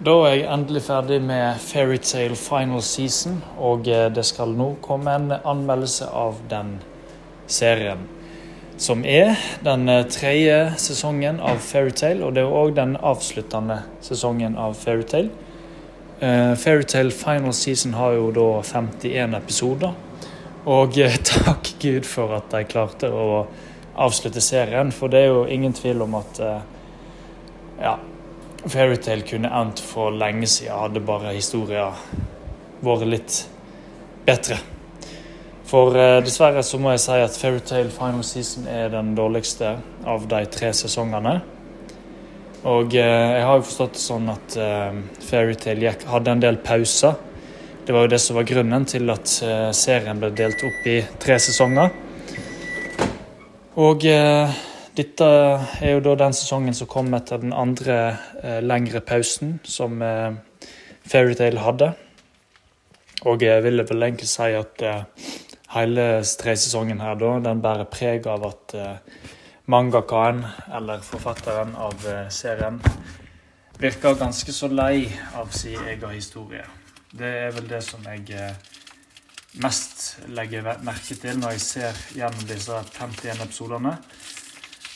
Da er jeg endelig ferdig med Fairytale Final Season, og eh, det skal nå komme en anmeldelse av den serien. Som er den eh, tredje sesongen av Fairytale, og det er òg den avsluttende sesongen av Fairytale. Uh, Fairytale Final Season har jo da 51 episoder. Og takk Gud for at de klarte å avslutte serien, for det er jo ingen tvil om at uh, ja, Fairytale kunne endt for lenge siden, hadde bare historien vært litt bedre. For eh, dessverre så må jeg si at Fairytale Final Season er den dårligste av de tre sesongene. Og eh, jeg har jo forstått det sånn at eh, Fairytale hadde en del pauser. Det var jo det som var grunnen til at eh, serien ble delt opp i tre sesonger. Og dette er jo da den sesongen som kom etter den andre eh, lengre pausen som eh, Fairytale hadde. Og jeg ville vel egentlig si at eh, hele tresesongen her da, den bærer preg av at eh, mangakaen, eller forfatteren av eh, serien, virker ganske så lei av sin egen historie. Det er vel det som jeg eh, mest legger merke til når jeg ser gjennom disse 51 episodene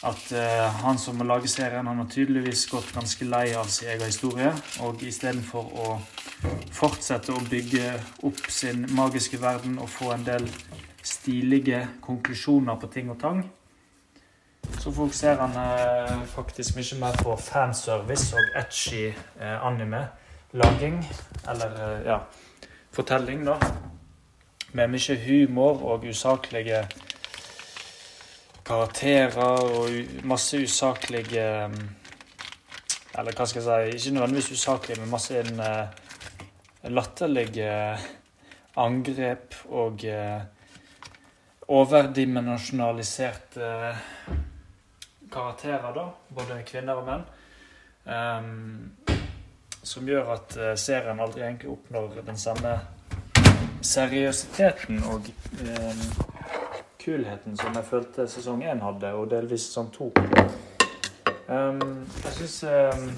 at uh, han som må lage serien, han har tydeligvis gått ganske lei av sin egen historie. Og istedenfor å fortsette å bygge opp sin magiske verden og få en del stilige konklusjoner på ting og tang, så fokuserer han uh, faktisk mye mer på fanservice og etchy uh, anime-laging. Eller ja, fortelling, da. Med mye humor og usaklige karakterer og masse usaklige um, Eller hva skal jeg si Ikke nødvendigvis usaklige, men masse en, uh, latterlige angrep og uh, overdimensjonaliserte karakterer, da. Både kvinner og menn. Um, som gjør at uh, serien aldri egentlig oppnår den samme seriøsiteten og um, kulheten som jeg følte sesong én hadde, og delvis sesong to. Um, jeg syns um,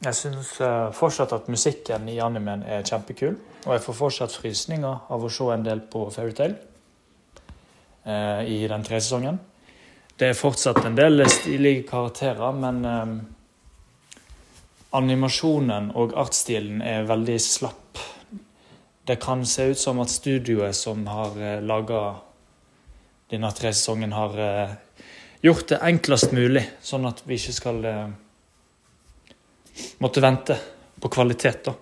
Jeg syns uh, fortsatt at musikken i animen er kjempekul. Og jeg får fortsatt frysninger av å se en del på Fairytale uh, i den tredje sesongen. Det er fortsatt en del stilige karakterer, men um, animasjonen og artsstilen er veldig slapp det kan se ut som at studioet som har eh, laga denne tre sesongen, har uh, gjort det enklest mulig, sånn at vi ikke skal uh, måtte vente på kvalitet. da.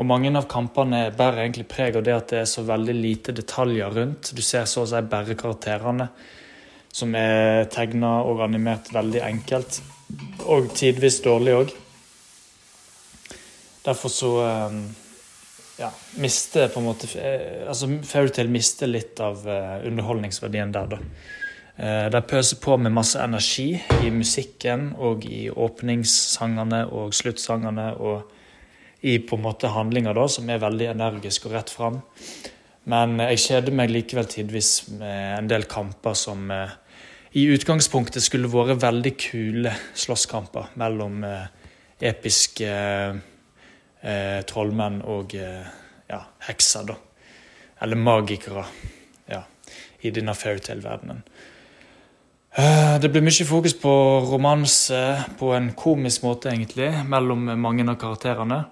Og mange av kampene bærer egentlig preg av det at det er så veldig lite detaljer rundt. Du ser så å si bare karakterene, som er tegna og animert veldig enkelt. Og tidvis dårlig òg. Derfor så um, ja, mister på en måte eh, altså Fairytale mister litt av uh, underholdningsverdien der, da. Uh, de pøser på med masse energi i musikken og i åpningssangene og sluttsangene og i på en måte handlinga, da, som er veldig energisk og rett fram. Men jeg kjeder meg likevel tidvis med en del kamper som i utgangspunktet skulle vært veldig kule slåsskamper mellom episke eh, trollmenn og eh, ja, hekser, da. Eller magikere, ja, i denne fairytale-verdenen. Eh, det blir mye fokus på romanse på en komisk måte, egentlig, mellom mange av karakterene.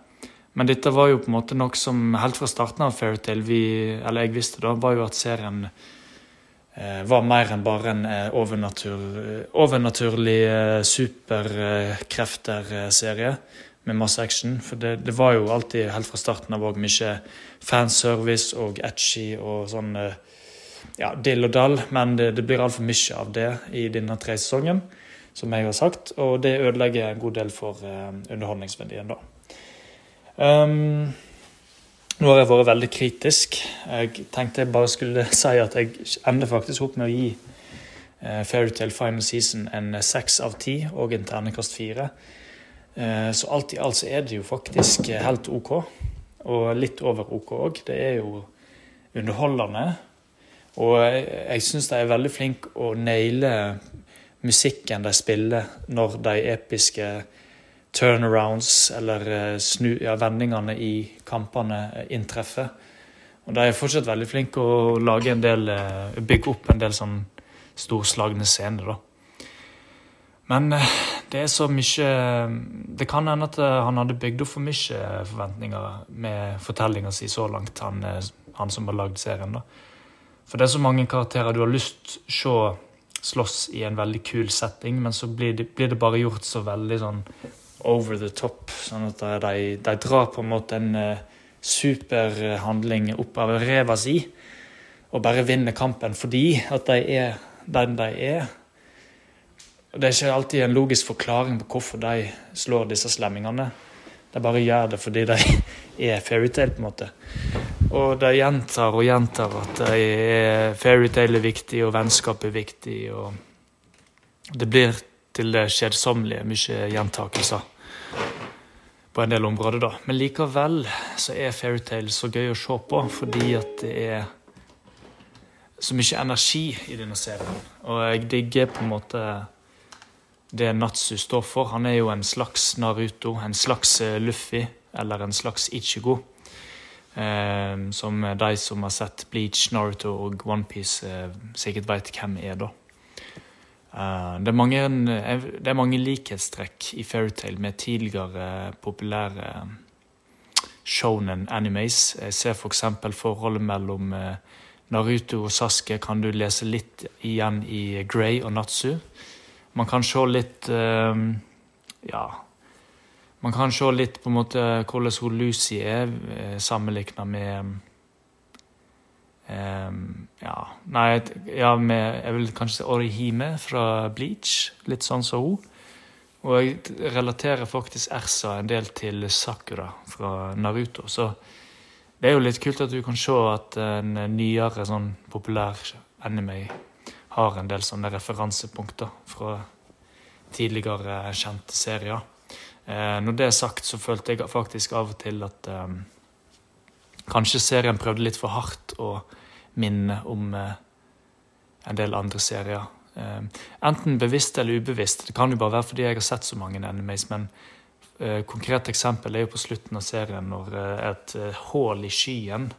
Men dette var jo på en måte noe som helt fra starten av Fairytale vi, eller jeg visste da, var jo at serien eh, var mer enn bare en eh, overnatur, overnaturlig eh, superkrefter-serie med masse action. For det, det, var jo alltid helt fra starten av òg mye fanservice og etchy og sånn eh, ja, dill og dall. Men det, det blir altfor mye av det i denne tre sesongen, som jeg har sagt. Og det ødelegger en god del for uh, underholdningsverdien, da. Um, nå har jeg vært veldig kritisk. Jeg tenkte jeg bare skulle si at jeg ender faktisk opp med å gi uh, Fairytale Final Season en seks av ti og en ternekast fire. Eh, så alt i alt så er det jo faktisk helt OK. Og litt over OK òg. Det er jo underholdende. Og jeg, syns de er veldig flinke å naile musikken de spiller når de episke turnarounds eller eh, snu, ja, vendingene i kampene eh, inntreffer. Og de er fortsatt veldig flinke å lage en del, eh, bygge opp en del sånn storslagne scener, da. Men det er så mye Det kan hende at han hadde bygd opp for mye forventninger med fortellinga si så langt, han, han som har lagd serien. da. For det er så mange karakterer du har lyst til å se slåss i en veldig kul setting, men så blir det, blir det bare gjort så veldig sånn over the top. Sånn at de, de drar på en måte en superhandling opp av ræva si og bare vinner kampen fordi at de er den de er. Det er ikke alltid en logisk forklaring på hvorfor de slår disse slemmingene. De bare gjør det fordi de er fairytale, på en måte. Og de gjentar og gjentar at fairytale er viktig, og vennskap er viktig. og Det blir til det kjedsommelige mye gjentakelser på en del områder, da. Men likevel så er Fairytale så gøy å se på, fordi at det er så mye energi i denne serien. Og jeg digger på en måte det Natsu står for. Han er jo en slags Naruto, en slags eh, Luffy eller en slags Ichigo. Eh, som de som har sett Bleach, Naruto og OnePiece, eh, sikkert veit hvem er, da. Eh, det, er mange, eh, det, er mange, likhetstrekk i Fairytale med tidligere populære shonen animes. Jeg ser f.eks. For forholdet mellom Naruto og Saske kan du lese litt igjen i Grey og Natsu. Man kan se litt uh, Ja. Man kan se litt på en måte hvordan hun Lucy er sammenligna med Um, ja, nei, ja, med, jeg vil kanskje si Orihime fra Bleach. Litt sånn som hun. Og jeg relaterer faktisk Ersa en del til Sakura fra Naruto. Så det er jo litt kult at du kan se at en nyere sånn populær anime har en del sånne referansepunkter fra tidligere kjente serier. Eh, når det er sagt, så følte jeg faktisk av og til at um, kanskje serien prøvde litt for hardt å minne om eh, en del andre serier. Eh, enten bevisst eller ubevisst. Det kan jo bare være fordi jeg har sett så mange animes. Men eh, konkret eksempel er jo på slutten av serien når et hull i skyen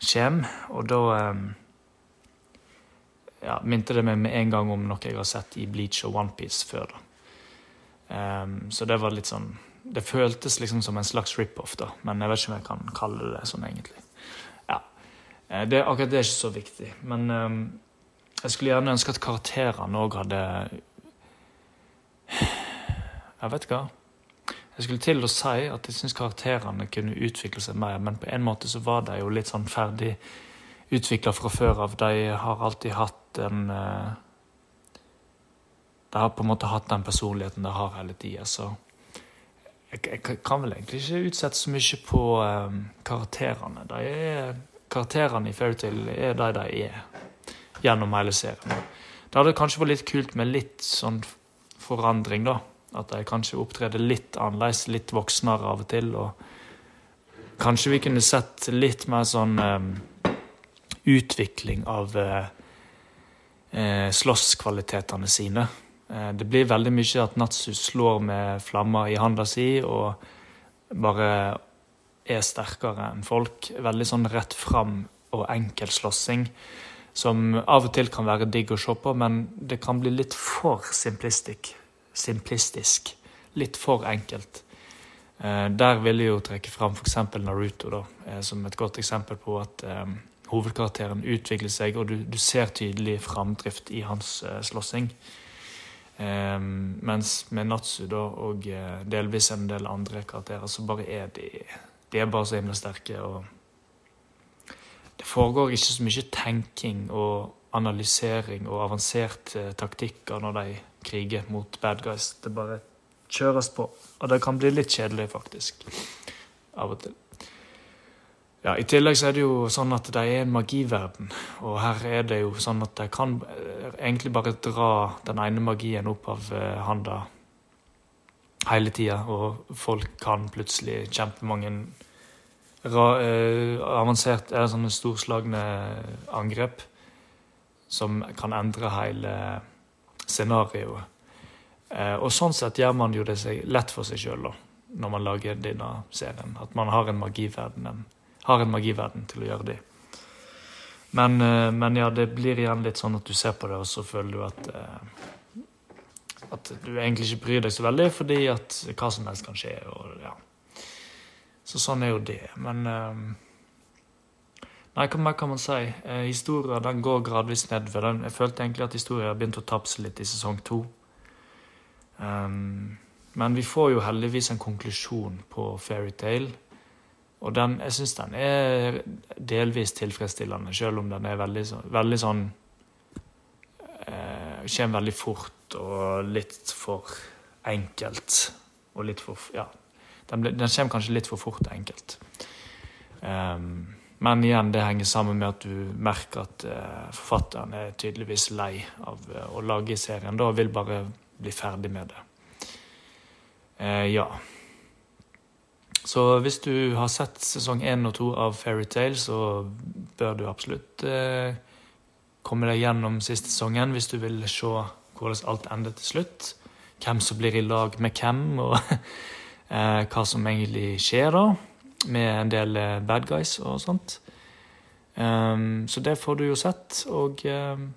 kommer. Og da ja, minte det meg med en gang om noe jeg har sett i Bleach og Onepiece før. Um, så det var litt sånn Det føltes liksom som en slags rip-off, da, men jeg vet ikke om jeg kan kalle det sånn egentlig. Ja. det, akkurat det er ikke så viktig. Men um, jeg skulle gjerne ønske at karakterene òg hadde Jeg vet hva. Jeg skulle til å si at jeg syns karakterene kunne utvikle seg mer, men på en måte så var de jo litt sånn ferdig utvikla fra før av. De har alltid hatt en uh, De har på en måte hatt den personligheten de har hele tida, så jeg, jeg, kan vel egentlig ikke utsette så mye på um, karakterene. De er karakterene i Fairytale er de de er gjennom hele serien. Det hadde kanskje vært litt kult med litt sånn forandring, da. At de kanskje opptrer litt annerledes, litt voksnere av og til. Og kanskje vi kunne sett litt mer sånn um, utvikling av uh, uh, slåsskvalitetene sine. Uh, det blir veldig mye at Natsu slår med flammer i handa si og bare er sterkere enn folk. Veldig sånn rett fram og enkel slåssing. Som av og til kan være digg å se på, men det kan bli litt for simplistisk. simplistisk. Litt for enkelt. Eh, der vil jeg jo trekke fram f.eks. Naruto da, eh, som et godt eksempel på at eh, hovedkarakteren utvikler seg, og du, du ser tydelig framdrift i hans uh, slåssing. Um, mens med Natsu da, og uh, delvis en del andre karakterer, så bare er de de er bare så himla sterke. og Det foregår ikke så mye tenking og analysering og avanserte taktikker når de kriger mot bad guys. Det bare kjøres på. Og det kan bli litt kjedelig, faktisk. Av og til. Ja, I tillegg så er det jo sånn at det er en magiverden, og her er det jo sånn at jeg kan egentlig bare dra den ene magien opp av eh, handa hele tida, og folk kan plutselig kjempemange uh, avansert, eller sånne storslagne angrep som kan endre hele scenarioet. Eh, og sånn sett gjør man jo det seg lett for seg sjøl når man lager denne serien. At man har en magiverden, har en magiverden til å gjøre det. Men, eh, men, ja, det blir igjen litt sånn at du ser på det, og så føler du at eh, at du egentlig ikke bryr deg så veldig, fordi at hva som helst kan skje. Og, ja. Så sånn er jo det. Men um, Nei, hva mer kan man si? Eh, historia den går gradvis nedover. jeg følte egentlig at historia har begynt å tapse litt i sesong to. Um, men vi får jo heldigvis en konklusjon på Fairytale. Og den, jeg syns den er delvis tilfredsstillende, selv om den er veldig, veldig sånn eh, Kommer veldig fort og litt for enkelt. Og litt for Ja. Den, den kommer kanskje litt for fort og enkelt. Um, men igjen, det henger sammen med at du merker at uh, forfatteren er tydeligvis lei av uh, å lage serien da, vil bare bli ferdig med det. Uh, ja. Så hvis du har sett sesong én og to av Fairytale, så bør du absolutt komme deg gjennom siste sesongen hvis du vil se hvordan alt ender til slutt. Hvem som blir i lag med hvem, og hva som egentlig skjer da med en del eh, bad guys og sånt. Um, så det får du jo sett, og um,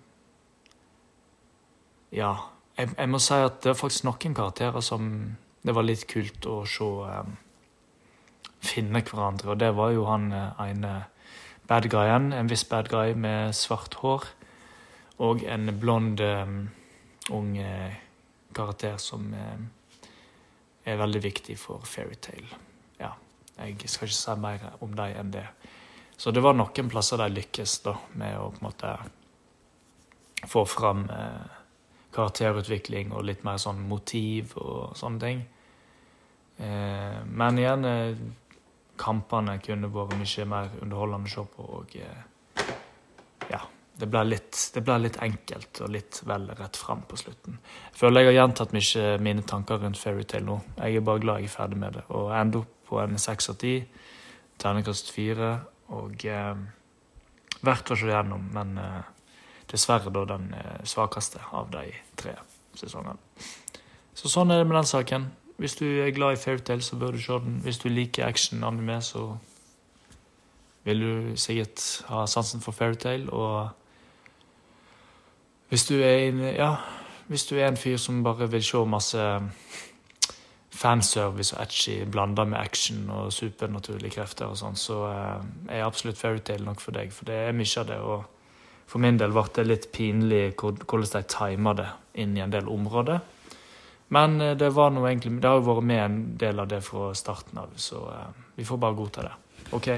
Ja. Jeg, jeg, må si at det er faktisk noen karakterer som det var litt kult å se um, finne hverandre, og det var jo han eh, ene bad guyen, en viss bad guy med svart hår, og en blond ung karakter som er veldig viktig for Fairytale. Ja, Jeg skal ikke si mer om dem enn det. Så det var noen plasser de lykkes da, med å på en måte få fram eh, karakterutvikling og litt mer sånn motiv og sånne ting. Eh, men igjen, eh, kampene kunne vært mye mer underholdende å se på. og eh, ja, det ble, litt, det ble, litt, enkelt og litt vel rett fram på slutten. Jeg føler jeg har gjentatt mye mine tanker rundt Fairytale nå. Jeg er bare glad jeg er ferdig med det. Og ender opp på en seks av ti. Terningkast fire. Og eh, verdt å se gjennom, men eh, dessverre da den eh, svakeste av de tre sesongene. Så sånn er det med den saken. Hvis du er glad i Fairytale, så bør du se den. Hvis du liker action anime, så vil du sikkert ha sansen for Fairytale. Og hvis du er en, ja, hvis du er en fyr som bare vil se masse fanservice og etchy blanda med action og supernaturlige krefter og sånn, så eh, er absolutt Fairytale nok for deg. For det er mye av det. Og for min del ble det litt pinlig hvordan de timer det inn i en del områder. Men eh, det var noe egentlig, det har jo vært med en del av det fra starten av, så eh, vi får bare godta det. OK.